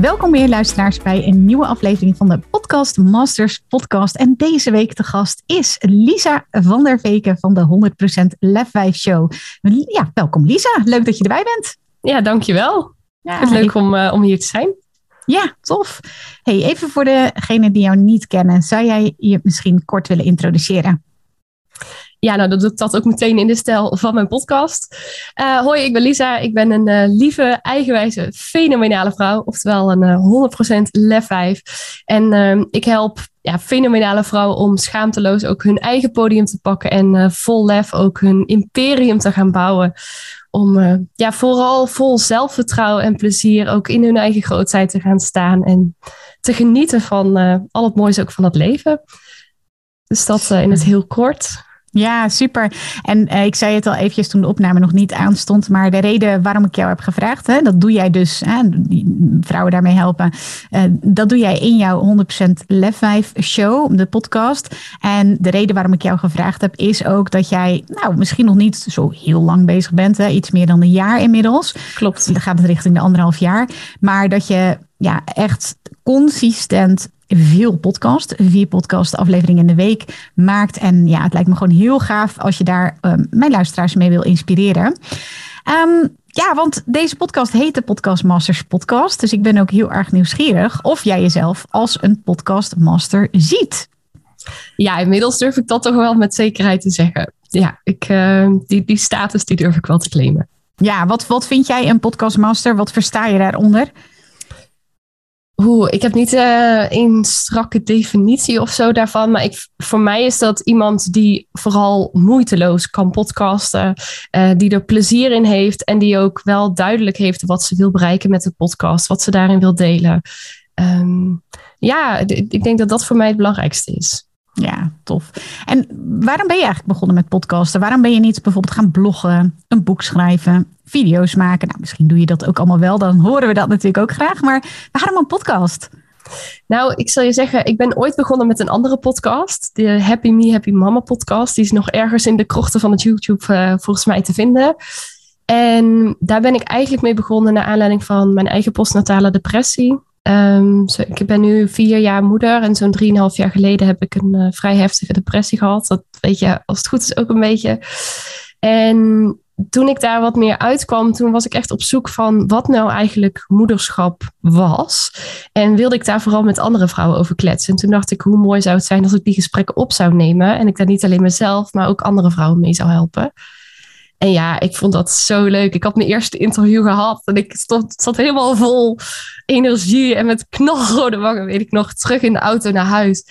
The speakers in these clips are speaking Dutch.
Welkom weer luisteraars bij een nieuwe aflevering van de Podcast Masters podcast. En deze week de gast is Lisa van der Veken van de 100% Lef 5 Show. Ja, welkom Lisa. Leuk dat je erbij bent. Ja, dankjewel. Ja, het is leuk om, uh, om hier te zijn. Ja, tof. Hey, even voor degenen die jou niet kennen, zou jij je misschien kort willen introduceren? Ja, nou, dat doe ik dat ook meteen in de stijl van mijn podcast. Uh, hoi, ik ben Lisa. Ik ben een uh, lieve, eigenwijze, fenomenale vrouw. Oftewel een uh, 100% lef 5. En ehm, ik help ja, fenomenale vrouwen om schaamteloos ook hun eigen podium te pakken. En vol lef ook hun imperium te gaan bouwen. Om ja, vooral vol zelfvertrouwen en plezier ook in hun eigen grootheid te gaan staan. En te genieten van al het moois ook van het leven. Dus dat in het heel kort. Ja, super. En uh, ik zei het al eventjes toen de opname nog niet aanstond, maar de reden waarom ik jou heb gevraagd, hè, dat doe jij dus, hè, vrouwen daarmee helpen, uh, dat doe jij in jouw 100% Lef 5 show, de podcast. En de reden waarom ik jou gevraagd heb, is ook dat jij, nou, misschien nog niet zo heel lang bezig bent, hè, iets meer dan een jaar inmiddels. Klopt. Dan gaat het richting de anderhalf jaar. Maar dat je ja, echt consistent veel podcast, vier podcast afleveringen in de week maakt. En ja, het lijkt me gewoon heel gaaf als je daar um, mijn luisteraars mee wil inspireren. Um, ja, want deze podcast heet de Podcast Masters Podcast. Dus ik ben ook heel erg nieuwsgierig of jij jezelf als een podcast master ziet. Ja, inmiddels durf ik dat toch wel met zekerheid te zeggen. Ja, ik, uh, die, die status die durf ik wel te claimen. Ja, wat, wat vind jij een podcastmaster? Wat versta je daaronder? Hoe, ik heb niet uh, een strakke definitie of zo daarvan. Maar ik, voor mij is dat iemand die vooral moeiteloos kan podcasten. Uh, die er plezier in heeft. En die ook wel duidelijk heeft wat ze wil bereiken met de podcast. Wat ze daarin wil delen. Um, ja, ik denk dat dat voor mij het belangrijkste is. Ja, tof. En waarom ben je eigenlijk begonnen met podcasten? Waarom ben je niet bijvoorbeeld gaan bloggen, een boek schrijven, video's maken? Nou, misschien doe je dat ook allemaal wel, dan horen we dat natuurlijk ook graag. Maar waarom een podcast? Nou, ik zal je zeggen, ik ben ooit begonnen met een andere podcast. De Happy Me, Happy Mama podcast. Die is nog ergens in de krochten van het YouTube uh, volgens mij te vinden. En daar ben ik eigenlijk mee begonnen naar aanleiding van mijn eigen postnatale depressie. Zo, ik ben nu vier jaar moeder en zo'n drieënhalf jaar geleden heb ik een uh, vrij heftige depressie gehad. Dat weet je, als het goed is, ook een beetje. En toen ik daar wat meer uitkwam, toen was ik echt op zoek van wat nou eigenlijk moederschap was. En wilde ik daar vooral met andere vrouwen over kletsen. En toen dacht ik, hoe mooi zou het zijn als ik die gesprekken op zou nemen. En ik daar niet alleen mezelf, maar ook andere vrouwen mee zou helpen. En ja, ik vond dat zo leuk. Ik had mijn eerste interview gehad en ik stond, zat helemaal vol energie en met knalrode wangen, weet ik nog, terug in de auto naar huis.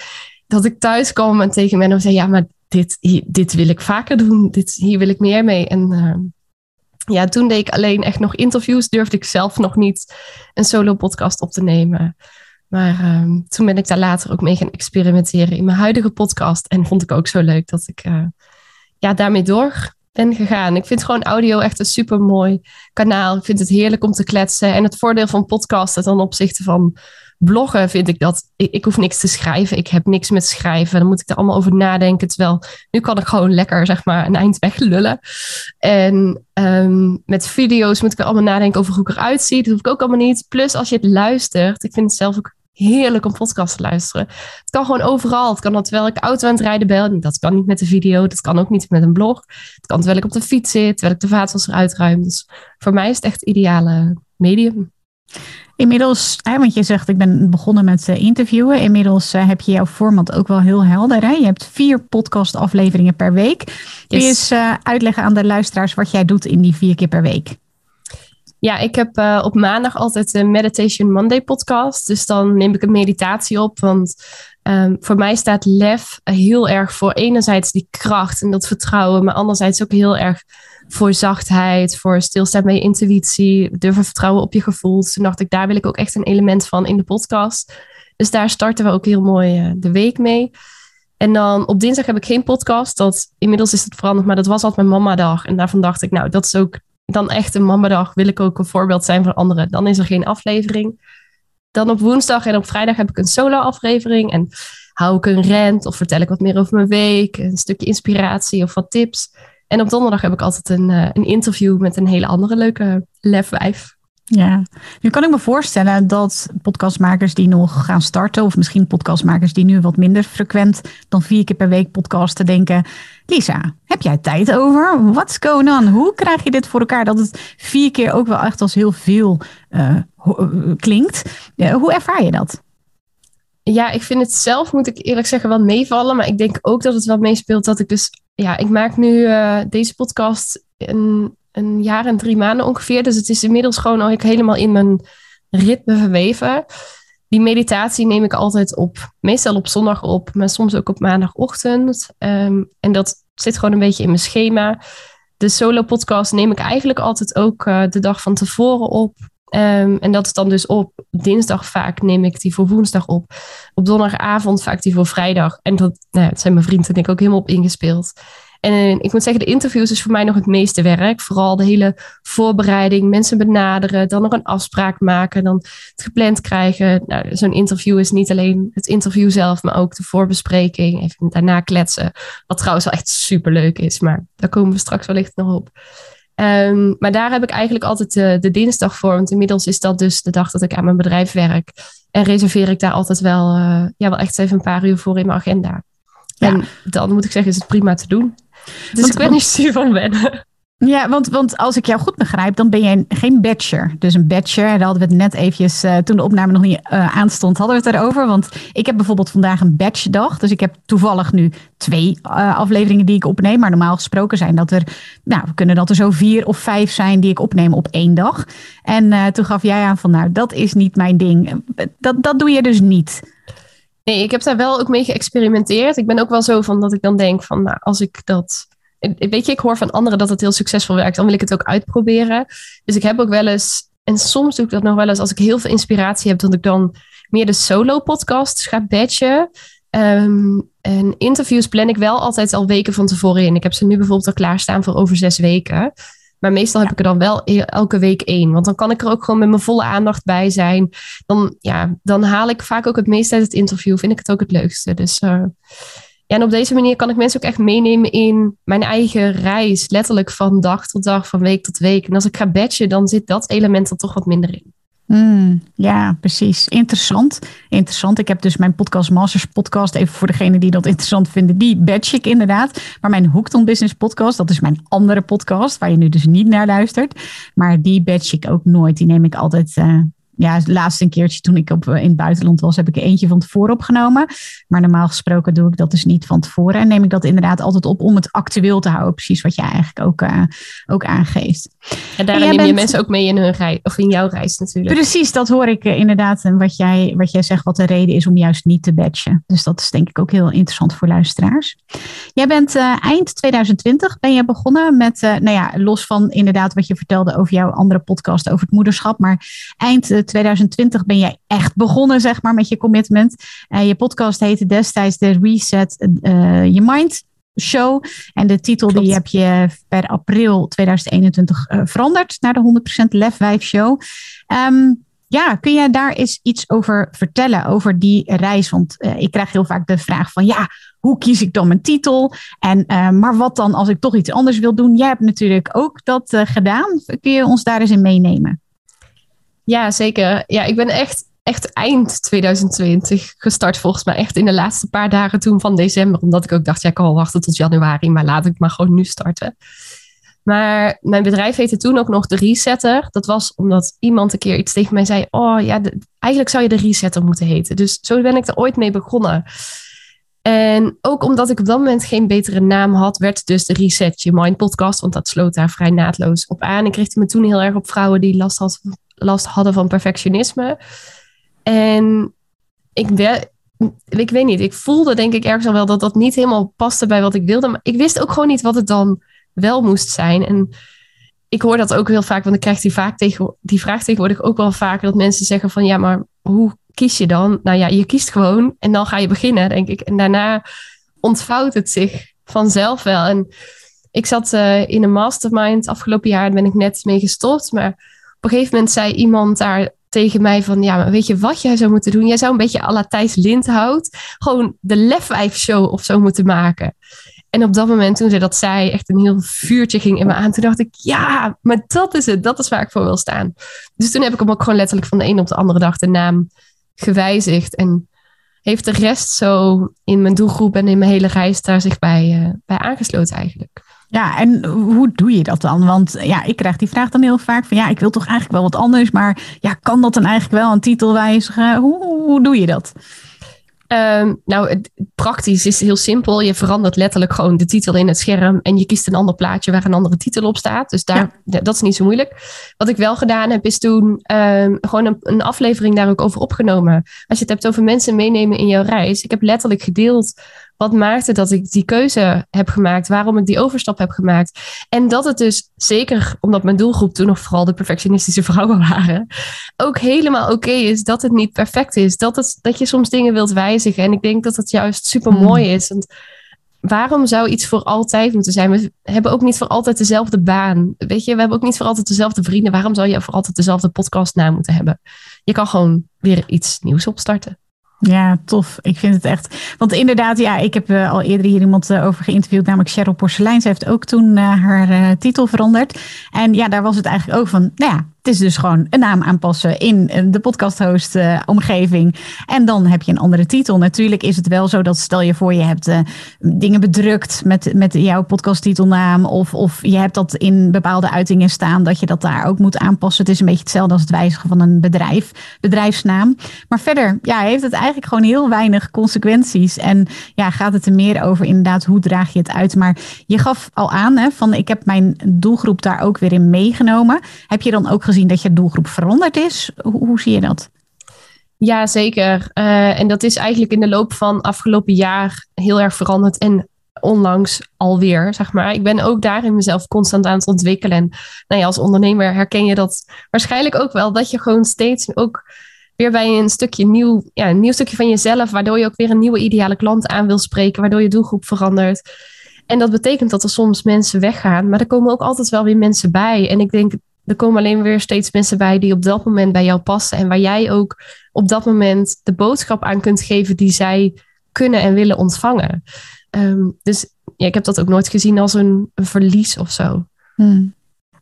Dat ik thuis kwam en tegen Menno zei, ja, maar dit, dit wil ik vaker doen. Dit, hier wil ik meer mee. En uh, ja, toen deed ik alleen echt nog interviews. Durfde ik zelf nog niet een solo podcast op te nemen. Maar uh, toen ben ik daar later ook mee gaan experimenteren in mijn huidige podcast. En vond ik ook zo leuk dat ik uh, ja, daarmee door ben gegaan. Ik vind gewoon audio echt een super mooi kanaal. Ik vind het heerlijk om te kletsen. En het voordeel van podcasten ten opzichte van bloggen vind ik dat ik, ik, hoef niks te schrijven. Ik heb niks met schrijven. Dan moet ik er allemaal over nadenken. Terwijl nu kan ik gewoon lekker zeg maar een eind weglullen. En um, met video's moet ik er allemaal nadenken over hoe ik eruit zie. Dat hoef ik ook allemaal niet. Plus als je het luistert. Ik vind het zelf ook heerlijk om podcast te luisteren. Het kan gewoon overal. Het kan terwijl ik auto aan het rijden ben. Dat kan niet met de video. Dat kan ook niet met een blog. Het kan terwijl ik op de fiets zit. Terwijl ik de vaatwasser uitruim. Dus voor mij is het echt het ideale medium. Inmiddels, hè, want je zegt ik ben begonnen met uh, interviewen. Inmiddels uh, heb je jouw format ook wel heel helder. Hè? Je hebt vier podcastafleveringen per week. Kun je eens uh, uitleggen aan de luisteraars wat jij doet in die vier keer per week? Ja, ik heb uh, op maandag altijd de Meditation Monday podcast. Dus dan neem ik een meditatie op. Want um, voor mij staat lef heel erg voor enerzijds die kracht en dat vertrouwen. Maar anderzijds ook heel erg voor zachtheid, voor stilstaan bij je intuïtie, durven vertrouwen op je gevoel. Dus toen dacht ik, daar wil ik ook echt een element van in de podcast. Dus daar starten we ook heel mooi uh, de week mee. En dan op dinsdag heb ik geen podcast. Dat, inmiddels is het veranderd, maar dat was altijd mijn mama-dag. En daarvan dacht ik, nou, dat is ook dan echt een mama-dag. Wil ik ook een voorbeeld zijn voor anderen. Dan is er geen aflevering. Dan op woensdag en op vrijdag heb ik een solo-aflevering. En hou ik een rent of vertel ik wat meer over mijn week. Een stukje inspiratie of wat tips. En op donderdag heb ik altijd een, uh, een interview met een hele andere leuke lefwijf. Ja, nu kan ik me voorstellen dat podcastmakers die nog gaan starten, of misschien podcastmakers die nu wat minder frequent dan vier keer per week podcasten, denken: Lisa, heb jij tijd over? What's going on? Hoe krijg je dit voor elkaar dat het vier keer ook wel echt als heel veel uh, klinkt? Uh, hoe ervaar je dat? Ja, ik vind het zelf, moet ik eerlijk zeggen, wel meevallen. Maar ik denk ook dat het wel meespeelt dat ik dus... Ja, ik maak nu uh, deze podcast een, een jaar en drie maanden ongeveer. Dus het is inmiddels gewoon al helemaal in mijn ritme verweven. Die meditatie neem ik altijd op, meestal op zondag op, maar soms ook op maandagochtend. Um, en dat zit gewoon een beetje in mijn schema. De solo podcast neem ik eigenlijk altijd ook uh, de dag van tevoren op. Um, en dat is dan dus op dinsdag vaak neem ik die voor woensdag op. Op donderdagavond vaak die voor vrijdag. En dat nou ja, zijn mijn vrienden en ik ook helemaal op ingespeeld. En ik moet zeggen, de interviews is voor mij nog het meeste werk. Vooral de hele voorbereiding, mensen benaderen, dan nog een afspraak maken, dan het gepland krijgen. Nou, Zo'n interview is niet alleen het interview zelf, maar ook de voorbespreking. Even daarna kletsen. Wat trouwens wel echt super leuk is, maar daar komen we straks wellicht nog op. Um, maar daar heb ik eigenlijk altijd de, de, dinsdag voor. Want inmiddels is dat dus de dag dat ik aan mijn bedrijf werk. En reserveer ik daar altijd wel, uh, ja, wel echt even een paar uur voor in mijn agenda. Ja. En dan moet ik zeggen, is het prima te doen. Dus want, ik ben niet stuur van wennen. Ja, want, want als ik jou goed begrijp, dan ben jij geen batcher. Dus een batcher, daar hadden we het net eventjes, uh, toen de opname nog niet uh, aanstond, hadden we het erover. Want ik heb bijvoorbeeld vandaag een batchdag. Dus ik heb toevallig nu twee uh, afleveringen die ik opneem. Maar normaal gesproken zijn dat er, nou, kunnen dat er zo vier of vijf zijn die ik opneem op één dag. En toen gaf jij aan van, nou, dat is niet mijn ding. Dat, dat doe je dus niet. Nee, ik heb daar wel ook mee geëxperimenteerd. Ik ben ook wel zo van dat ik dan denk van, nou, als ik dat weet je, ik hoor van anderen dat het heel succesvol werkt. Dan wil ik het ook uitproberen. Dus ik heb ook wel eens, en soms doe ik dat nog wel eens als ik heel veel inspiratie heb, dat ik dan meer de solo podcasts ga batchen. Um, en interviews plan ik wel altijd al weken van tevoren in. Ik heb ze nu bijvoorbeeld al klaarstaan voor over zes weken. Maar meestal heb ik er dan wel e-, elke week één. Want dan kan ik er ook gewoon met mijn volle aandacht bij zijn. Dan, ja, dan haal ik vaak ook het meest uit het interview. Vind ik het ook het leukste. Dus uh, ja, en op deze manier kan ik mensen ook echt meenemen in mijn eigen reis. Letterlijk van dag tot dag, van week tot week. En als ik ga batchen, dan zit dat element er toch wat minder in. Mm, ja, precies. Interessant. Interessant. Ik heb dus mijn podcast Masters podcast, even voor degene die dat interessant vinden, die batch ik inderdaad. Maar mijn Hooked on Business podcast, dat is mijn andere podcast, waar je nu dus niet naar luistert. Maar die batch ik ook nooit. Die neem ik altijd uh, ja, laatst een keertje toen ik op, in het buitenland was, heb ik eentje van tevoren opgenomen. Maar normaal gesproken doe ik dat dus niet van tevoren. En neem ik dat inderdaad altijd op om het actueel te houden. Precies wat jij eigenlijk ook, uh, ook aangeeft. En daarin neem bent... je mensen ook mee in hun reis, of in jouw reis natuurlijk. Precies, dat hoor ik uh, inderdaad. En wat jij, wat jij zegt, wat de reden is om juist niet te batchen. Dus dat is denk ik ook heel interessant voor luisteraars. Jij bent uh, eind 2020 ben je begonnen met, nou ja, los van inderdaad wat je vertelde over jouw andere podcast over het moederschap. Maar eind 2020 ben jij echt begonnen, zeg maar, met je commitment. Uh, je podcast heette destijds de Reset uh, Your Mind Show. En de titel Klopt. die heb je per april 2021 uh, veranderd naar de 100% Lef 5 Show. Um, ja, kun jij daar eens iets over vertellen, over die reis? Want uh, ik krijg heel vaak de vraag van, ja, hoe kies ik dan mijn titel? En, uh, maar wat dan als ik toch iets anders wil doen? Jij hebt natuurlijk ook dat uh, gedaan. Kun je ons daar eens in meenemen? Ja, zeker. Ja, ik ben echt, echt eind 2020 gestart, volgens mij echt in de laatste paar dagen toen van december. Omdat ik ook dacht, ja, ik kan wel wachten tot januari, maar laat ik maar gewoon nu starten. Maar mijn bedrijf heette toen ook nog de Resetter. Dat was omdat iemand een keer iets tegen mij zei: Oh ja, eigenlijk zou je de Resetter moeten heten. Dus zo ben ik er ooit mee begonnen. En ook omdat ik op dat moment geen betere naam had, werd dus de Reset Your Mind podcast, want dat sloot daar vrij naadloos op aan. Ik richtte me toen heel erg op vrouwen die last, had, last hadden van perfectionisme. En ik, ik weet niet, ik voelde denk ik ergens al wel dat dat niet helemaal paste bij wat ik wilde. Maar ik wist ook gewoon niet wat het dan wel moest zijn. En ik hoor dat ook heel vaak, want ik krijg die, vaak tegen, die vraag tegenwoordig ook wel vaker dat mensen zeggen van ja, maar hoe kies je dan? Nou ja, je kiest gewoon en dan ga je beginnen, denk ik. En daarna ontvouwt het zich vanzelf wel. En ik zat uh, in een mastermind afgelopen jaar, daar ben ik net mee gestopt. Maar een gegeven moment zei iemand daar tegen mij van, ja, maar weet je wat jij zou moeten doen? Jij zou een beetje à la Thijs Lindhout gewoon de Lefwijf show of zo moeten maken. En op dat moment, toen ze dat zei, echt een heel vuurtje ging in me aan. Toen dacht ik, ja, maar dat is het. Dat is waar ik voor wil staan. Dus toen heb ik hem ook gewoon letterlijk van de een op de andere dag de naam gewijzigd. En heeft de rest zo in mijn doelgroep en in mijn hele reis daar zich bij, uh, bij aangesloten eigenlijk. Ja, en hoe doe je dat dan? Want ja, ik krijg die vraag dan heel vaak van ja, ik wil toch eigenlijk wel wat anders, maar ja, kan dat dan eigenlijk wel een titel wijzigen? Hoe, hoe doe je dat? Um, nou, het, praktisch is heel simpel. Je verandert letterlijk gewoon de titel in het scherm en je kiest een ander plaatje waar een andere titel op staat. Dus daar, dat is niet zo moeilijk. Wat ik wel gedaan heb, is toen um, gewoon een, een, aflevering daar ook over opgenomen. Als je het hebt over mensen meenemen in jouw reis. Ik heb letterlijk gedeeld wat maakte dat ik die keuze heb gemaakt? Waarom ik die overstap heb gemaakt? En dat het dus, zeker omdat mijn doelgroep toen nog vooral de perfectionistische vrouwen waren, ook helemaal oké is dat het niet perfect is. Dat, het, dat je soms dingen wilt wijzigen. En ik denk dat het juist super mooi hmm. is. Want waarom zou iets voor altijd moeten zijn? We hebben ook niet voor altijd dezelfde baan. Weet je, we hebben ook niet voor altijd dezelfde vrienden. Waarom zou je voor altijd dezelfde podcastnaam moeten hebben? Je kan gewoon weer iets nieuws opstarten. Ja, tof. Ik vind het echt. Want inderdaad, ja, ik heb uh, al eerder hier iemand uh, over geïnterviewd, namelijk Cheryl Porcelein. Ze heeft ook toen uh, haar titel veranderd. En ja, daar was het eigenlijk ook van, nou ja, is dus gewoon een naam aanpassen in eh, de podcast-host uh, omgeving. En dan heb je een andere titel. Natuurlijk is het wel zo dat stel je voor je hebt uh, dingen bedrukt met, met jouw podcasttitelnaam. Of, of je hebt dat in bepaalde uitingen staan dat je dat daar ook moet aanpassen. Het is een beetje hetzelfde als het wijzigen van een bedrijf, bedrijfsnaam. Maar verder ja, heeft het eigenlijk gewoon heel weinig consequenties. En ja, gaat het er meer over inderdaad hoe draag je het uit. Maar je gaf al aan hè, van ik heb mijn doelgroep daar ook weer in meegenomen. Heb je dan ook gezien dat je doelgroep veranderd is? Hoe, hoe zie je dat? Ja, zeker. Uh, en dat is eigenlijk in de loop van afgelopen jaar heel erg veranderd. En onlangs alweer, zeg maar. Ik ben ook daarin mezelf constant aan het ontwikkelen. En nou ja, als ondernemer herken je dat waarschijnlijk ook wel. Dat je gewoon steeds ook weer bij een stukje nieuw, ja, een nieuw stukje van jezelf, waardoor je ook weer een nieuwe ideale klant aan wil spreken, waardoor je doelgroep verandert. En dat betekent dat er soms mensen weggaan, maar er komen ook altijd wel weer mensen bij. En ik denk er komen alleen weer steeds mensen bij die op dat moment bij jou passen. En waar jij ook op dat moment de boodschap aan kunt geven die zij kunnen en willen ontvangen. Ehm, dus ja, ik heb dat ook nooit gezien als een, verlies of zo. Hmm.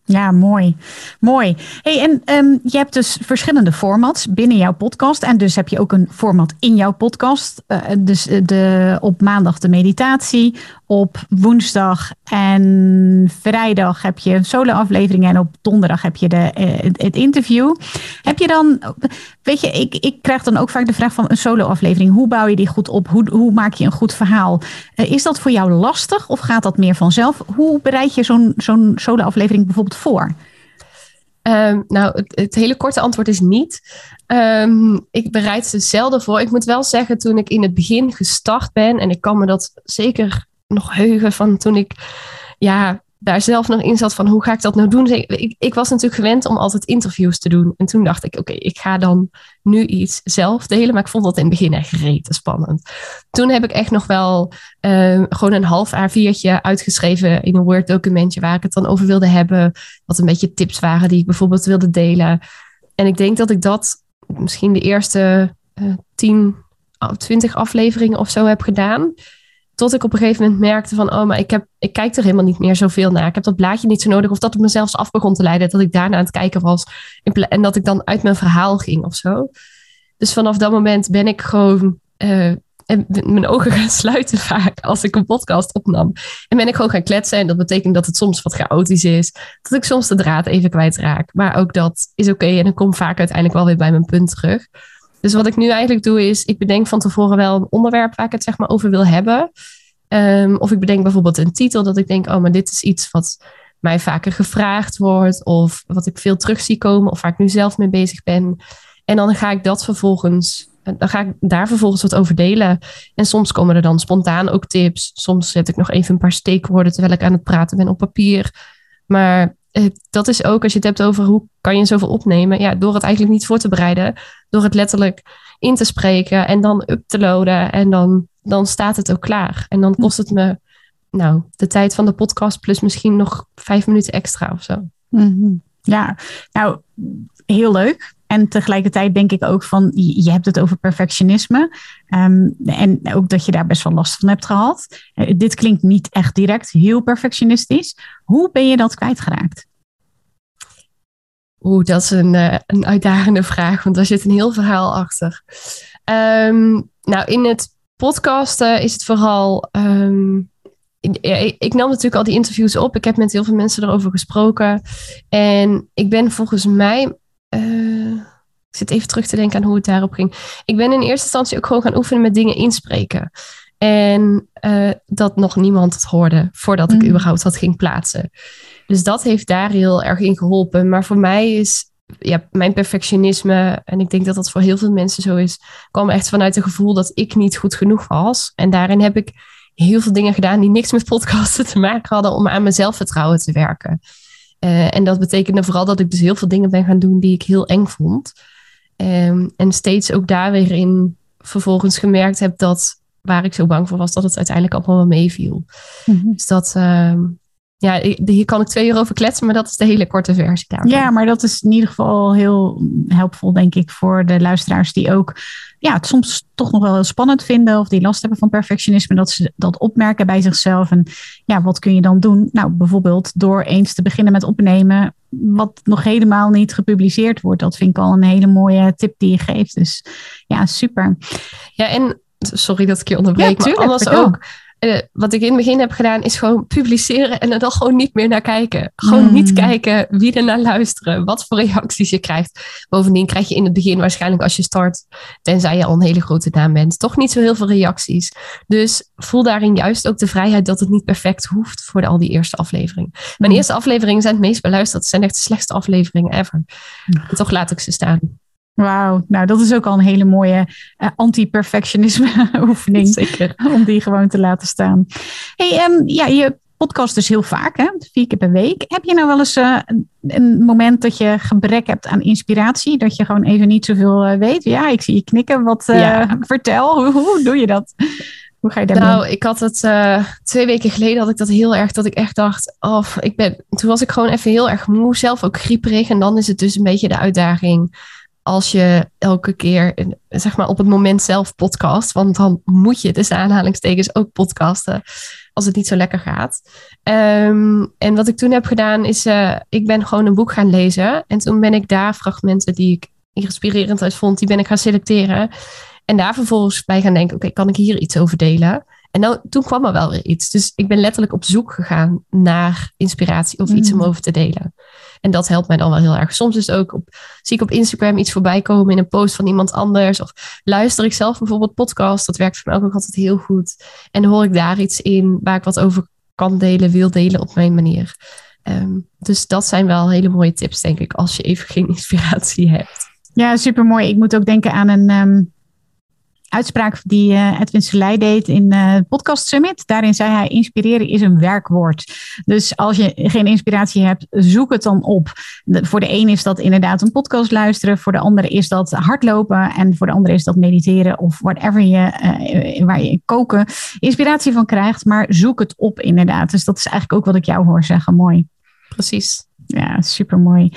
Ja, mooi. Mooi. Hey, en um, je hebt dus verschillende formats binnen jouw podcast. En dus heb je ook een format in jouw podcast. Uh, dus eh, de, op maandag de meditatie. Op woensdag en vrijdag heb je solo-afleveringen. En op donderdag heb je de, het interview. Heb je dan, weet je, ik, ik krijg dan ook vaak de vraag van een solo-aflevering. Hoe bouw je die goed op? Hoe, hoe maak je een goed verhaal? Is dat voor jou lastig of gaat dat meer vanzelf? Hoe bereid je zo'n zo'n solo-aflevering bijvoorbeeld voor? Um, nou, het, het, hele korte antwoord is niet. Um, ik bereid ze zelden voor. Ik moet wel zeggen, toen ik in het begin gestart ben, en ik kan me dat zeker nog heugen van toen ik ja, daar zelf nog in zat van hoe ga ik dat nou doen. Ik, ik was natuurlijk gewend om altijd interviews te doen. En toen dacht ik, oké, ik ga dan nu iets zelf delen. Maar ik vond dat in het begin echt rete spannend. Toen heb ik echt nog wel uh, gewoon een half A4'tje uitgeschreven in een Word documentje waar ik het dan over wilde hebben. Wat een beetje tips waren die ik bijvoorbeeld wilde delen. En ik denk dat ik dat misschien de eerste uh, 10, 20 afleveringen of zo heb gedaan. Tot ik op een gegeven moment merkte van, oh, maar ik, heb, ik kijk er helemaal niet meer zoveel naar. Ik heb dat blaadje niet zo nodig. Of dat het me zelfs af begon te leiden. Dat ik daarna aan het kijken was. En dat ik dan uit mijn verhaal ging of zo. Dus vanaf dat moment ben ik gewoon uh, mijn ogen gaan sluiten vaak als ik een podcast opnam. En ben ik gewoon gaan kletsen. En dat betekent dat het soms wat chaotisch is. Dat ik soms de draad even kwijtraak. Maar ook dat is oké. En ik kom vaak uiteindelijk wel weer bij mijn punt terug. Dus wat ik nu eigenlijk doe is, ik bedenk van tevoren wel een onderwerp waar ik het zeg maar over wil hebben. Um, of ik bedenk bijvoorbeeld een titel dat ik denk, oh, maar dit is iets wat mij vaker gevraagd wordt. Of wat ik veel terug zie komen of waar ik nu zelf mee bezig ben. En dan ga ik dat vervolgens dan ga ik daar vervolgens wat over delen. En soms komen er dan spontaan ook tips. Soms zet ik nog even een paar steekwoorden terwijl ik aan het praten ben op papier. Maar eh, dat is ook als je het hebt over hoe kan je zoveel opnemen. Ja, door het eigenlijk niet voor te bereiden. Door het letterlijk in te spreken en dan up te loaden. En dan, dan staat het ook klaar. En dan kost het me nou, de tijd van de podcast plus misschien nog vijf minuten extra of zo. Mhm. Ja, nou, heel leuk. En tegelijkertijd denk ik ook van, je hebt het over perfectionisme. Um, en ook dat je daar best wel last van hebt gehad. Uh, dit klinkt niet echt direct heel perfectionistisch. Hoe ben je dat kwijtgeraakt? Oeh, dat is een, uh, een uitdagende vraag, want daar zit een heel verhaal achter. Um, nou, in het podcasten is het vooral. Um, ik nam natuurlijk al die interviews op. Ik heb met heel veel mensen erover gesproken. En ik ben volgens mij uh, ik zit even terug te denken aan hoe het daarop ging. Ik ben in eerste instantie ook gewoon gaan oefenen met dingen inspreken. En uh, dat nog niemand het hoorde voordat ik mm. überhaupt wat ging plaatsen. Dus dat heeft daar heel erg in geholpen. Maar voor mij is ja, mijn perfectionisme, en ik denk dat dat voor heel veel mensen zo is, kwam echt vanuit het gevoel dat ik niet goed genoeg was. En daarin heb ik heel veel dingen gedaan die niks met podcasten te maken hadden om aan mijn zelfvertrouwen te werken. Uh, en dat betekende vooral dat ik dus heel veel dingen ben gaan doen die ik heel eng vond. Um, en steeds ook daar weer in vervolgens gemerkt heb dat waar ik zo bang voor was, dat het uiteindelijk allemaal wel meeviel. Mm -hmm. Dus dat, uh, ja, hier kan ik twee uur over kletsen, maar dat is de hele korte versie daarvan. Ja, maar dat is in ieder geval heel helpvol, denk ik, voor de luisteraars die ook ja, het soms toch nog wel heel spannend vinden of die last hebben van perfectionisme, dat ze dat opmerken bij zichzelf. En ja, wat kun je dan doen? Nou, bijvoorbeeld door eens te beginnen met opnemen wat nog helemaal niet gepubliceerd wordt. Dat vind ik al een hele mooie tip die je geeft. Dus ja, super. Ja, en sorry dat ik je onderbreek, ja, tuurlijk, maar anders ook uh, wat ik in het begin heb gedaan, is gewoon publiceren en er dan gewoon niet meer naar kijken. Gewoon mm. niet kijken wie er naar luisteren, wat voor reacties je krijgt. Bovendien krijg je in het begin waarschijnlijk als je start, tenzij je al een hele grote naam bent, toch niet zo heel veel reacties. Dus voel daarin juist ook de vrijheid dat het niet perfect hoeft voor de, al die eerste afleveringen. Mijn mm. eerste afleveringen zijn het meest beluisterd. Het zijn echt de slechtste afleveringen ever. En toch laat ik ze staan. Wauw, nou dat is ook al een hele mooie uh, anti-perfectionisme oefening. Zeker. Om die gewoon te laten staan. Hey, um, ja, je podcast dus heel vaak, hè? vier keer per week. Heb je nou wel eens uh, een moment dat je gebrek hebt aan inspiratie? Dat je gewoon even niet zoveel uh, weet? Ja, ik zie je knikken. Wat ja. vertel, hoe, hoe doe je dat? Hoe ga je daarmee? Nou, ik had het twee weken geleden had ik dat heel erg dat ik echt dacht, of ik ben, toen was ik gewoon even heel erg moe, zelf ook grieperig. En dan is het dus een beetje de uitdaging als je elke keer, zeg maar op het moment zelf podcast, want dan moet je dus aanhalingstekens ook podcasten als het niet zo lekker gaat. Um, en wat ik toen heb gedaan is, uh, ik ben gewoon een boek gaan lezen en toen ben ik daar fragmenten die ik inspirerend uit vond, die ben ik gaan selecteren. En daar vervolgens bij gaan denken, oké, kan ik hier iets over delen? En nou, toen kwam er wel weer iets. Dus ik ben letterlijk op zoek gegaan naar inspiratie of iets om mm. over te delen. En dat helpt mij dan wel heel erg. Soms is het ook op, zie ik op Instagram iets voorbij komen in een post van iemand anders. Of luister ik zelf bijvoorbeeld podcast. Dat werkt voor mij ook altijd heel goed. En dan hoor ik daar iets in waar ik wat over kan delen, wil delen op mijn manier. Um, dus dat zijn wel hele mooie tips, denk ik, als je even geen inspiratie hebt. Ja, super mooi. Ik moet ook denken aan een. Um uitspraak die uh, Edwin Selei deed in uh, Podcast Summit. Daarin zei hij: inspireren is een werkwoord. Dus als je geen inspiratie hebt, zoek het dan op. voor de een is dat inderdaad een podcast luisteren, voor de andere is dat hardlopen en voor de andere is dat mediteren of whatever je, uh, waar je koken inspiratie van krijgt. Maar zoek het op inderdaad. Dus dat is eigenlijk ook wat ik jou hoor zeggen. Mooi. Precies. Ja, super mooi.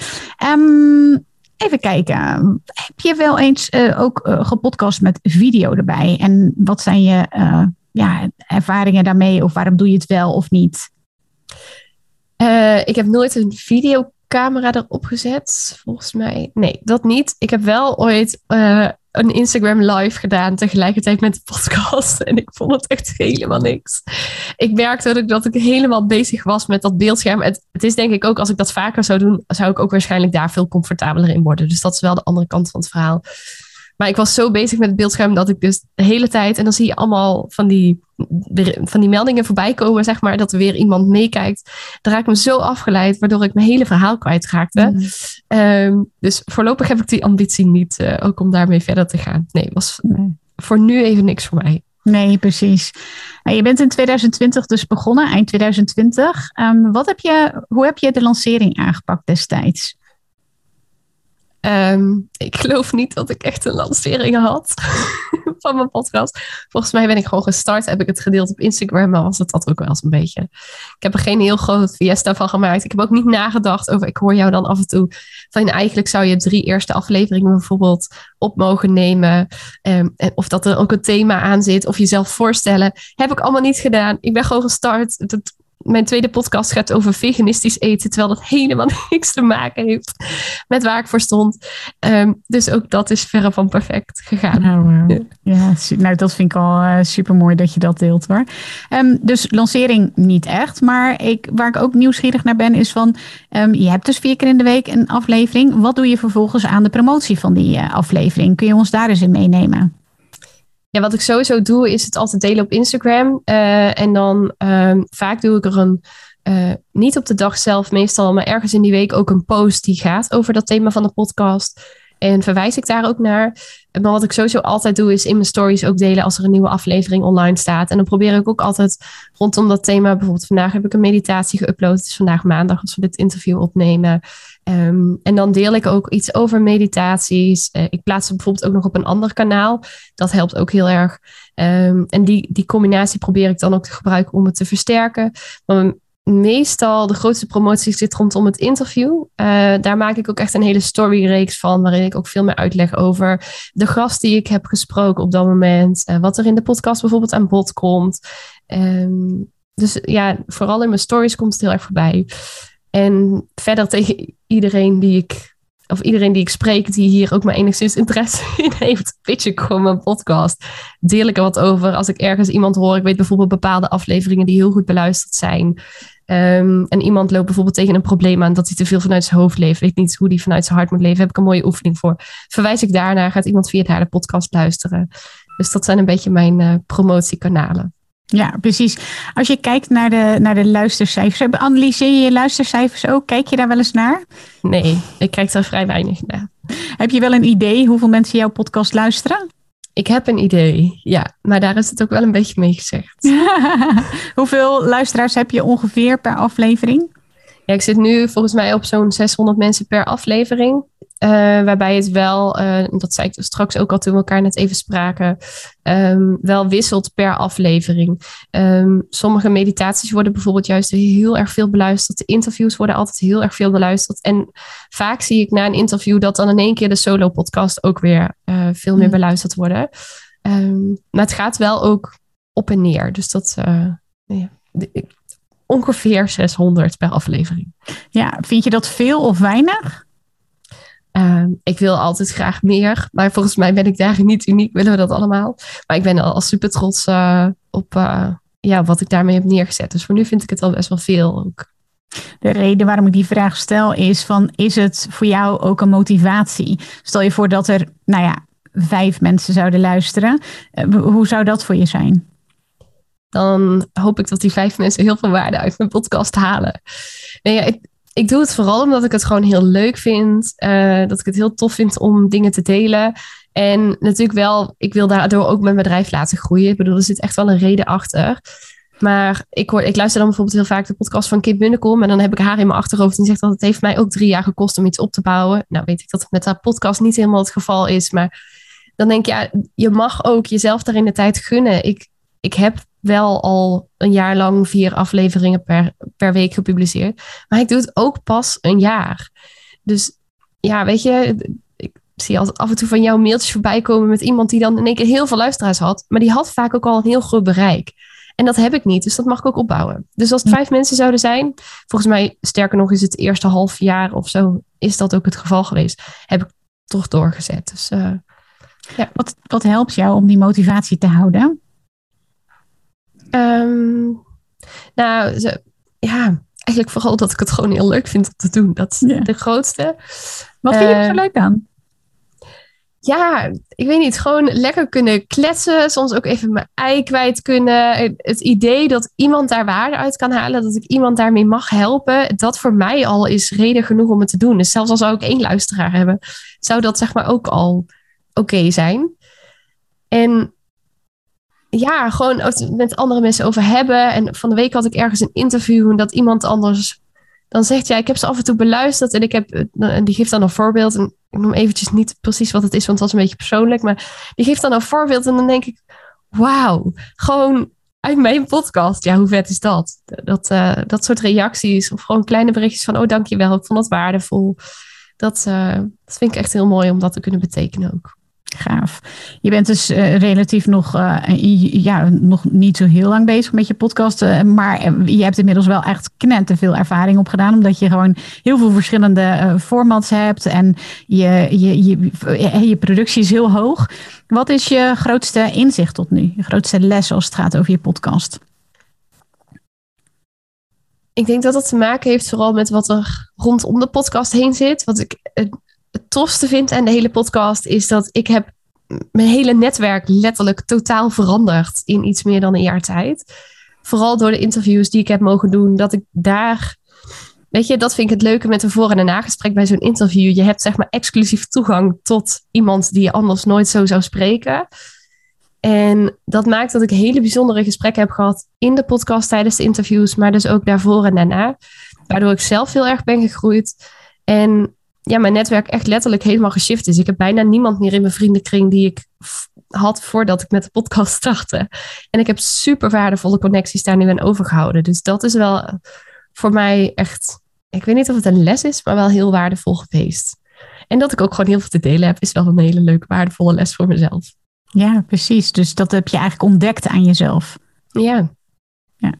Um, Even kijken. Heb je wel eens uh, ook uh, gepodcast met video erbij? En wat zijn je uh, ja, ervaringen daarmee? Of waarom doe je het wel of niet? ik heb nooit een videocamera erop gezet, volgens mij. Nee, dat niet. Ik heb wel ooit een Instagram live gedaan tegelijkertijd met de podcast. En ik vond het echt helemaal niks. Ik merkte dat ik, dat ik helemaal bezig was met dat beeldscherm. Het is denk ik ook, als ik dat vaker zou doen, zou ik ook waarschijnlijk daar veel comfortabeler in worden. Dus dat is wel de andere kant van het verhaal. Maar ik was zo bezig met het beeldscherm dat ik dus de hele tijd... En dan zie je allemaal van die, van die meldingen voorbij komen, zeg maar. Dat er weer iemand meekijkt. Dan raak ik me zo afgeleid, waardoor ik mijn hele verhaal kwijtraakte. Mm. Um, dus voorlopig heb ik die ambitie niet, uh, ook om daarmee verder te gaan. Nee, was nee. voor nu even niks voor mij. Nee, precies. Nou, je bent in 2020 dus begonnen, eind 2020. Um, wat heb je, hoe heb je de lancering aangepakt destijds? Um, ik geloof niet dat ik echt een lancering had van mijn podcast. Volgens mij ben ik gewoon gestart, heb ik het gedeeld op Instagram, maar was het dat ook wel eens een beetje. Ik heb er geen heel groot fiesta van gemaakt. Ik heb ook niet nagedacht over, ik hoor jou dan af en toe van eigenlijk zou je drie eerste afleveringen bijvoorbeeld op mogen nemen. Um, of dat er ook een thema aan zit, of jezelf voorstellen. Heb ik allemaal niet gedaan. Ik ben gewoon gestart. Het mijn tweede podcast gaat over veganistisch eten, terwijl dat helemaal niks te maken heeft met waar ik voor stond. Um, dus ook dat is verre van perfect gegaan. Nou, ja, nou dat vind ik al uh, super mooi dat je dat deelt hoor. Um, dus lancering niet echt, maar ik, waar ik ook nieuwsgierig naar ben is van, um, je hebt dus vier keer in de week een aflevering. Wat doe je vervolgens aan de promotie van die uh, aflevering? Kun je ons daar eens in meenemen? Ja, wat ik sowieso doe, is het altijd delen op Instagram. Uh, en dan um, vaak doe ik er een, uh, niet op de dag zelf meestal, maar ergens in die week ook een post die gaat over dat thema van de podcast. En verwijs ik daar ook naar. Maar wat ik sowieso altijd doe, is in mijn stories ook delen als er een nieuwe aflevering online staat. En dan probeer ik ook altijd rondom dat thema. Bijvoorbeeld vandaag heb ik een meditatie geüpload. Het is vandaag maandag als we dit interview opnemen. Um, en dan deel ik ook iets over meditaties. Uh, ik plaats het bijvoorbeeld ook nog op een ander kanaal. Dat helpt ook heel erg. Um, en die, die combinatie probeer ik dan ook te gebruiken om het te versterken. Maar meestal de grootste promotie zit rondom het interview. Uh, daar maak ik ook echt een hele storyreeks van, waarin ik ook veel meer uitleg over de gast die ik heb gesproken op dat moment. Uh, wat er in de podcast bijvoorbeeld aan bod komt. Um, dus ja, vooral in mijn stories komt het heel erg voorbij. En verder tegen iedereen die ik, of iedereen die ik spreek, die hier ook maar enigszins interesse in heeft, pitch ik gewoon mijn podcast. Deel ik er wat over. Als ik ergens iemand hoor, ik weet bijvoorbeeld bepaalde afleveringen die heel goed beluisterd zijn. Um, en iemand loopt bijvoorbeeld tegen een probleem aan dat hij te veel vanuit zijn hoofd leeft, weet niet hoe hij vanuit zijn hart moet leven, heb ik een mooie oefening voor. Verwijs ik daarna, gaat iemand via daar de podcast luisteren. Dus dat zijn een beetje mijn uh, promotiekanalen. Ja, precies. Als je kijkt naar de, naar de luistercijfers, analyseer je je luistercijfers ook? Kijk je daar wel eens naar? Nee, ik kijk daar vrij weinig naar. Heb je wel een idee hoeveel mensen jouw podcast luisteren? Ik heb een idee, ja, maar daar is het ook wel een beetje mee gezegd. hoeveel luisteraars heb je ongeveer per aflevering? Ja, ik zit nu volgens mij op zo'n 600 mensen per aflevering. Uh, waarbij het wel, uh, dat zei ik dus straks ook al toen we elkaar net even spraken, um, wel wisselt per aflevering. Um, sommige meditaties worden bijvoorbeeld juist heel erg veel beluisterd. De interviews worden altijd heel erg veel beluisterd. En vaak zie ik na een interview dat dan in één keer de solo-podcast ook weer uh, veel meer mm. beluisterd worden. Um, maar het gaat wel ook op en neer. Dus dat, ja, ongeveer 600 per aflevering. Ja, vind je dat veel of weinig? Uh, ik wil altijd graag meer, maar volgens mij ben ik daar niet uniek, willen we dat allemaal. Maar ik ben al super trots uh, op uh, ja, wat ik daarmee heb neergezet. Dus voor nu vind ik het al best wel veel ook. De reden waarom ik die vraag stel is van, is het voor jou ook een motivatie? Stel je voor dat er, nou ja, vijf mensen zouden luisteren. hoe zou dat voor je zijn? dan hoop ik dat die vijf mensen heel veel waarde uit mijn podcast halen. Nee, ja, ik, ik doe het vooral omdat ik het gewoon heel leuk vind. Uh, dat ik het heel tof vind om dingen te delen. En natuurlijk wel, ik wil daardoor ook mijn bedrijf laten groeien. Ik bedoel, er zit echt wel een reden achter. Maar ik, hoor, ik luister dan bijvoorbeeld heel vaak de podcast van Kim Munnekom. En dan heb ik haar in mijn achterhoofd. En zegt dat het heeft mij ook drie jaar gekost om iets op te bouwen. Nou weet ik dat het met haar podcast niet helemaal het geval is. Maar dan denk je, ja, je mag ook jezelf daarin de tijd gunnen. Ik, ik heb wel al een jaar lang vier afleveringen per, per week gepubliceerd. Maar ik doe het ook pas een jaar. Dus ja, weet je, ik zie altijd af en toe van jouw mailtjes voorbij komen met iemand die dan in één keer heel veel luisteraars had. Maar die had vaak ook al een heel groot bereik. En dat heb ik niet, dus dat mag ik ook opbouwen. Dus als het vijf mensen zouden zijn, volgens mij, sterker nog, is het eerste half jaar of zo, is dat ook het geval geweest. Heb ik toch doorgezet. Dus, uh, ja. wat, wat helpt jou om die motivatie te houden? Um, nou, ja, eigenlijk vooral dat ik het gewoon heel leuk vind om te doen. Dat is de grootste. Wat vind je er zo ehm, leuk aan? ja, ik weet niet, gewoon lekker kunnen kletsen. Soms ook even mijn ei kwijt kunnen. Het idee dat iemand daar waarde uit kan halen, dat ik iemand daarmee mag helpen, dat voor mij al is reden genoeg om het te doen. Dus zelfs al zou ik één luisteraar hebben, zou dat zeg maar ook al oké zijn. En ja, gewoon met andere mensen over hebben. En van de week had ik ergens een interview en dat iemand anders dan zegt, ja, ik heb ze af en toe beluisterd en ik heb, en die geeft dan een voorbeeld. En ik noem eventjes niet precies wat het is, want het was een beetje persoonlijk. Maar die geeft dan een voorbeeld en dan denk ik, wauw, gewoon uit mijn podcast. Ja, hoe vet is dat? Dat, uh, dat soort reacties of gewoon kleine berichtjes van, oh dankjewel, ik vond het waardevol. Dat, uh, dat vind ik echt heel mooi om dat te kunnen betekenen ook. Gaaf. Je bent dus uh, relatief nog, uh, ja, nog niet zo heel lang bezig met je podcast. Uh, maar je hebt inmiddels wel echt knente veel ervaring opgedaan. Omdat je gewoon heel veel verschillende formats hebt. En je, je, je, je productie is heel hoog. Wat is je grootste inzicht tot nu? Je grootste les als het gaat over je podcast? Ik denk dat dat te maken heeft vooral met wat er rondom de podcast heen zit. Wat ik het tofste vind aan de hele podcast is dat ik heb mijn hele netwerk letterlijk totaal veranderd in iets meer dan een jaar tijd. Vooral door de interviews die ik heb mogen doen, dat ik daar. Weet je, dat vind ik het leuke met een voor- en een nagesprek bij zo'n interview. Je hebt zeg maar exclusief toegang tot iemand die je anders nooit zo zou spreken. En dat maakt dat ik hele bijzondere gesprekken heb gehad in de podcast tijdens de interviews, maar dus ook daarvoor en daarna. Waardoor ik zelf heel erg ben gegroeid. En ja, mijn netwerk echt letterlijk helemaal geshift is. Ik heb bijna niemand meer in mijn vriendenkring die ik had voordat ik met de podcast startte. En ik heb super waardevolle connecties daar nu aan overgehouden. Dus dat is wel voor mij echt, ik weet niet of het een les is, maar wel heel waardevol geweest. En dat ik ook gewoon heel veel te delen heb, is wel een hele leuke, waardevolle les voor mezelf. Ja, precies. Dus dat heb je eigenlijk ontdekt aan jezelf. Ja. Ja.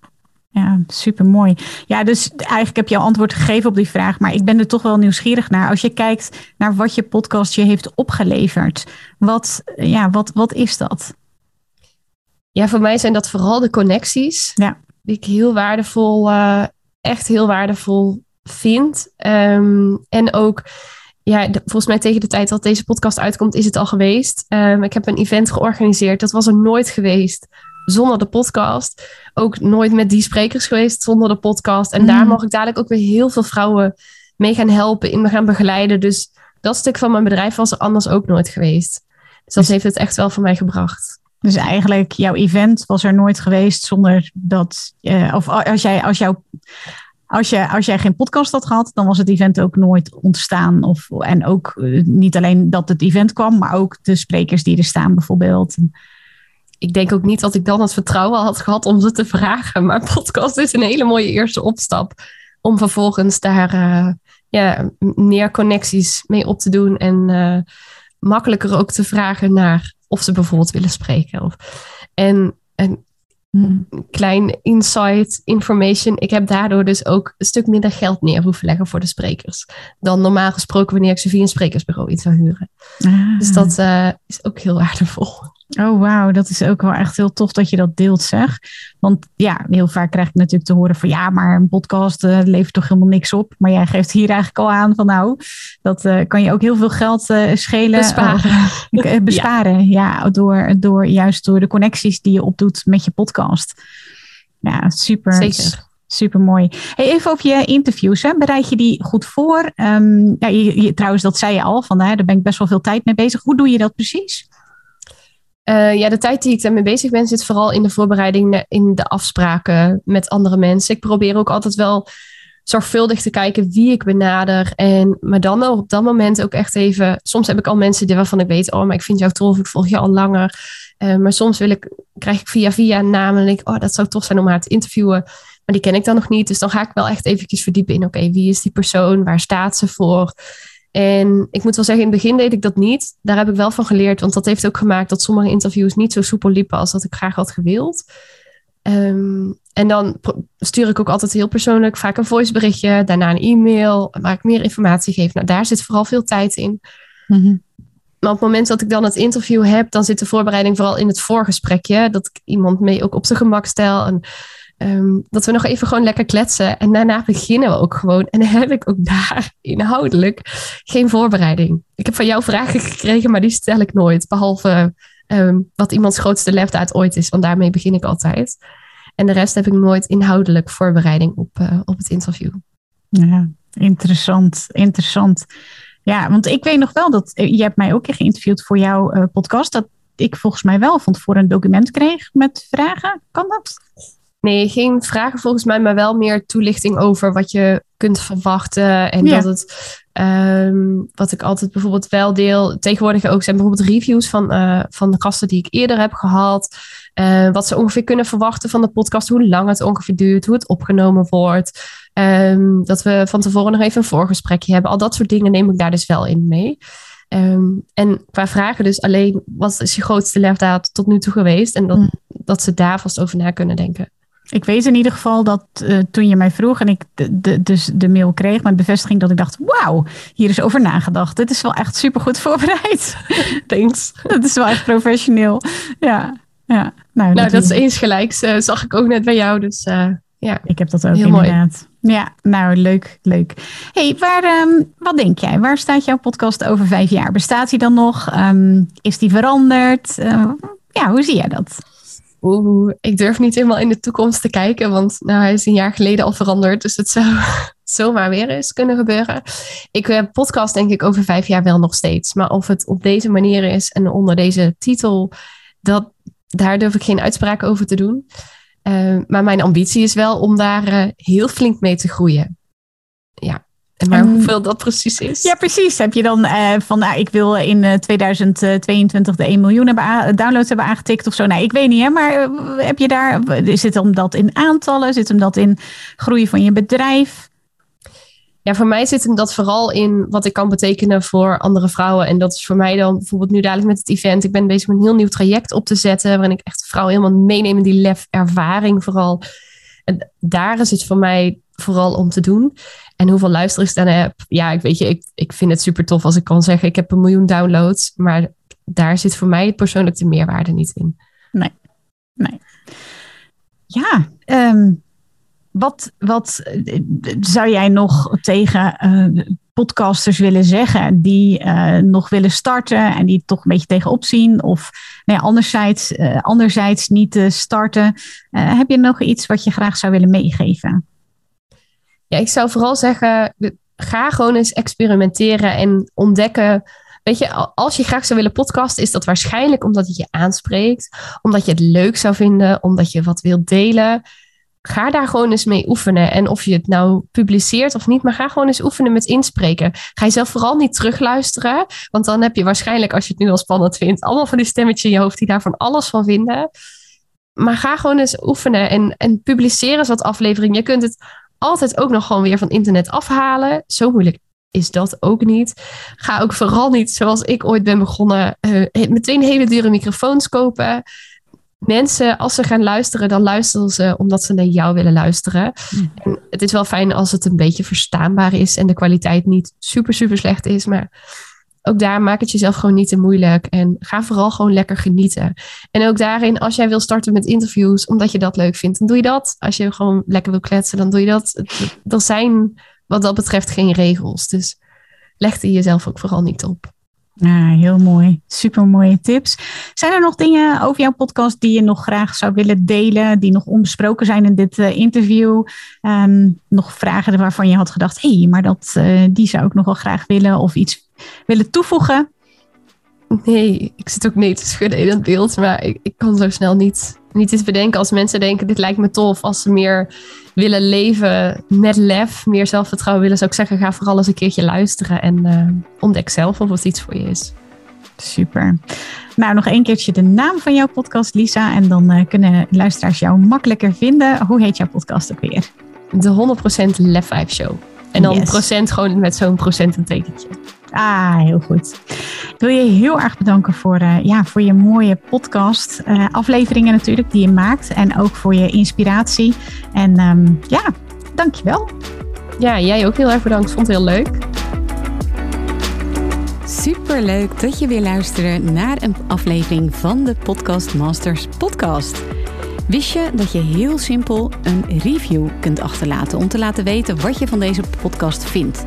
Ja, super mooi. Ja, dus eigenlijk heb je al antwoord gegeven op die vraag, maar ik ben er toch wel nieuwsgierig naar. Als je kijkt naar wat je podcast je heeft opgeleverd, wat, ja, wat, wat is dat? Ja, voor mij zijn dat vooral de connecties, ja. die ik heel waardevol, uh, echt heel waardevol vind. Um, en ook, ja, de, volgens mij tegen de tijd dat deze podcast uitkomt, is het al geweest. Um, ik heb een event georganiseerd, dat was er nooit geweest zonder de podcast. Ook nooit met die sprekers geweest zonder de podcast. En daar mm. mag ik dadelijk ook weer heel veel vrouwen mee gaan helpen, in me gaan begeleiden. Dus dat stuk van mijn bedrijf was er anders ook nooit geweest. Dus dat dus, heeft het echt wel voor mij gebracht. Dus eigenlijk, jouw event was er nooit geweest zonder dat. Uh, of als jij, als jouw. Als, je, als jij geen podcast had gehad, dan was het event ook nooit ontstaan. Of, en ook uh, niet alleen dat het event kwam, maar ook de sprekers die er staan, bijvoorbeeld ik denk ook niet dat ik dan het vertrouwen had gehad om ze te vragen. Maar podcast is een hele mooie eerste opstap. Om vervolgens daar uh, ja, meer connecties mee op te doen. En uh, makkelijker ook te vragen naar of ze bijvoorbeeld willen spreken. Of, en een hmm. klein insight information. Ik heb daardoor dus ook een stuk minder geld neer hoeven leggen voor de sprekers. Dan normaal gesproken wanneer ik ze via een sprekersbureau iets zou huren. Ah. Dus dat uh, is ook heel waardevol. Oh, wauw, dat is ook wel echt heel tof dat je dat deelt, zeg. Want ja, heel vaak krijg ik natuurlijk te horen van ja, maar een podcast uh, levert toch helemaal niks op. Maar jij geeft hier eigenlijk al aan van nou, dat uh, kan je ook heel veel geld uh, schelen. Besparen. besparen, ja, ja, door, door juist door de connecties die je opdoet met je podcast. Ja, super. Zeker. Super mooi. Hey, even over je interviews. Hè. Bereid je die goed voor? Um, ja, je, je, trouwens, dat zei je al. Van, hè, daar ben ik best wel veel tijd mee bezig. Hoe doe je dat precies? Uh, ja, de tijd die ik daarmee bezig ben, zit vooral in de voorbereiding, in de afspraken met andere mensen. Ik probeer ook altijd wel zorgvuldig te kijken wie ik benader. En maar dan op dat moment ook echt even. Soms heb ik al mensen waarvan ik weet, oh, maar ik vind jou tof, ik volg je al langer. Uh, maar soms wil ik, krijg ik via via ik, oh, dat zou tof zijn om haar te interviewen. Maar die ken ik dan nog niet. Dus dan ga ik wel echt eventjes verdiepen in, oké, wie is die persoon? Waar staat ze voor? En ik moet wel zeggen, in het begin deed ik dat niet. Daar heb ik wel van geleerd, want dat heeft ook gemaakt dat sommige interviews niet zo soepel liepen als dat ik graag had gewild. Um, en dan stuur ik ook altijd heel persoonlijk vaak een voiceberichtje, daarna een e-mail, waar ik meer informatie geef. Nou, daar zit vooral veel tijd in. Mm-hmm. Maar op het moment dat ik dan het interview heb, dan zit de voorbereiding vooral in het voorgesprekje. Dat ik iemand mee ook op zijn gemak stel. En ehm, dat we nog even gewoon lekker kletsen. En daarna beginnen we ook gewoon. En dan heb ik ook daar inhoudelijk geen voorbereiding. Ik heb van jou vragen gekregen, maar die stel ik nooit. Behalve ehm, wat iemands grootste lefdaad ooit is. Want daarmee begin ik altijd. En de rest heb ik nooit inhoudelijk voorbereiding op, uh, op het interview. Ja, interessant. Interessant. Ja, want ik weet nog wel dat eh, je hebt mij ook keer geïnterviewd voor jouw uh, podcast. Dat ik volgens mij wel van tevoren een document kreeg met vragen. Kan dat? Nee, geen vragen volgens mij, maar wel meer toelichting over wat je kunt verwachten. En dat het, um, wat ik altijd bijvoorbeeld wel deel, tegenwoordig ook zijn bijvoorbeeld reviews van, uh, van de gasten die ik eerder heb gehad. Uh, wat ze ongeveer kunnen verwachten van de podcast, hoe lang het ongeveer duurt, hoe het opgenomen wordt. Um, dat we van tevoren nog even een voorgesprekje hebben. Al dat soort dingen neem ik daar dus wel in mee. Um, en qua vragen dus alleen, wat is je grootste lefdaad tot nu toe geweest? En dat, mm. dat ze daar vast over na kunnen denken. Ik weet in ieder geval dat uh, toen je mij vroeg en ik de, de, dus de mail kreeg met bevestiging dat ik dacht, wauw, hier is over nagedacht. Dit is wel echt super goed voorbereid. Thanks. Dat is wel echt professioneel. Ja, ja. Nou, nou dat, is eens gelijks. Uh, zag ik ook net bij jou. Dus uh, ja. Ik heb dat ook Heel inderdaad. Mooi. Ja, nou leuk, leuk. hey, waar, um, wat denk jij? Waar staat jouw podcast over vijf jaar? Bestaat die dan nog? Um, is die veranderd? Ja, hoe zie jij dat? Oeh, ik durf niet helemaal in de toekomst te kijken, want nou, hij is een jaar geleden al veranderd, dus het zou zomaar weer eens kunnen gebeuren. Ik uh, podcast denk ik over vijf jaar wel nog steeds, maar of het op deze manier is en onder deze titel, dat, daar durf ik geen uitspraak over te doen. Uh, maar mijn ambitie is wel om daar uh, heel flink mee te groeien. Ja, en maar hoeveel dat precies is? Ja, precies. Heb je dan uh, van, nou, ik wil in 2022 de 1 miljoen hebben downloads hebben aangetikt of zo? Nee, ik weet niet, hè, maar heb je daar, zit hem dat in aantallen? Zit hem dat in groei van je bedrijf? Ja, voor mij zit hem dat vooral in wat ik kan betekenen voor andere vrouwen. En dat is voor mij dan bijvoorbeeld nu dadelijk met het event. Ik ben bezig met een heel nieuw traject op te zetten. Waarin ik echt vrouwen helemaal meeneem in die lef ervaring vooral. En daar is het voor mij vooral om te doen. En hoeveel luisteraars ik dan heb. Ja, ik weet je, ik, ik vind het super tof als ik kan zeggen ik heb een miljoen downloads. Maar daar zit voor mij persoonlijk de meerwaarde niet in. Nee, nee. Ja, um, wat, wat eh, zou jij nog tegen uh, podcasters willen zeggen die uh, nog willen starten en die toch een beetje tegenop zien? Of nou anderzijds, uh, anderzijds niet starten. heb je nog iets wat je graag zou willen meegeven? Ja, ik zou vooral zeggen, ga gewoon eens experimenteren en ontdekken. Weet je, als je graag zou willen podcasten, is dat waarschijnlijk omdat het je aanspreekt, omdat je het leuk zou vinden, omdat je wat wilt delen ga daar gewoon eens mee oefenen. En of je het nou publiceert of niet, maar ga gewoon eens oefenen met inspreken. Ga jezelf vooral niet terugluisteren, want dan heb je waarschijnlijk, als je het nu al spannend vindt, allemaal van die stemmetjes in je hoofd die daar van alles van vinden. Maar ga gewoon eens oefenen en, en publiceer eens wat afleveringen. Je kunt het altijd ook nog gewoon weer van internet afhalen. Zo moeilijk is dat ook niet. Ga ook vooral niet, zoals ik ooit ben begonnen, uh, meteen hele dure microfoons kopen mensen, als ze gaan luisteren, dan luisteren ze omdat ze naar jou willen luisteren. En het is wel fijn als het een beetje verstaanbaar is en de kwaliteit niet super, super slecht is. Maar ook daar maak het jezelf gewoon niet te moeilijk. En ga vooral gewoon lekker genieten. En ook daarin, als jij wil starten met interviews, omdat je dat leuk vindt, dan doe je dat. Als je gewoon lekker wil kletsen, dan doe je dat. Er zijn wat dat betreft geen regels. Dus leg die jezelf ook vooral niet op. Ja, heel mooi. Super mooie tips. Zijn er nog dingen over jouw podcast die je nog graag zou willen delen, die nog onbesproken zijn in dit uh, interview? Um, nog vragen waarvan je had gedacht, hé, hey, maar dat, uh, die zou ik nog wel graag willen of iets willen toevoegen? Nee, ik zit ook nee te schudden in het beeld, maar ik, ik kan zo snel niet, niet iets bedenken. Als mensen denken, dit lijkt me tof, als ze meer willen leven met lef, meer zelfvertrouwen willen, zou ik zeggen, ga vooral eens een keertje luisteren en uh, ontdek zelf of het iets voor je is. Super. Nou, nog een keertje de naam van jouw podcast, Lisa. En dan uh, kunnen luisteraars jou makkelijker vinden. Hoe heet jouw podcast ook weer? De 100% Lef 5 Show. En dan yes. procent gewoon met zo'n procent een tekentje. Ah, heel goed. Ik wil je heel erg bedanken voor, uh, ja, voor je mooie podcast. Uh, afleveringen natuurlijk die je maakt. En ook voor je inspiratie. En um, ja, dankjewel. Ja, jij ook heel erg bedankt. Vond het heel leuk. Super leuk dat je weer luistert naar een aflevering van de Podcast Masters podcast. Wist je dat je heel simpel een review kunt achterlaten om te laten weten wat je van deze podcast vindt?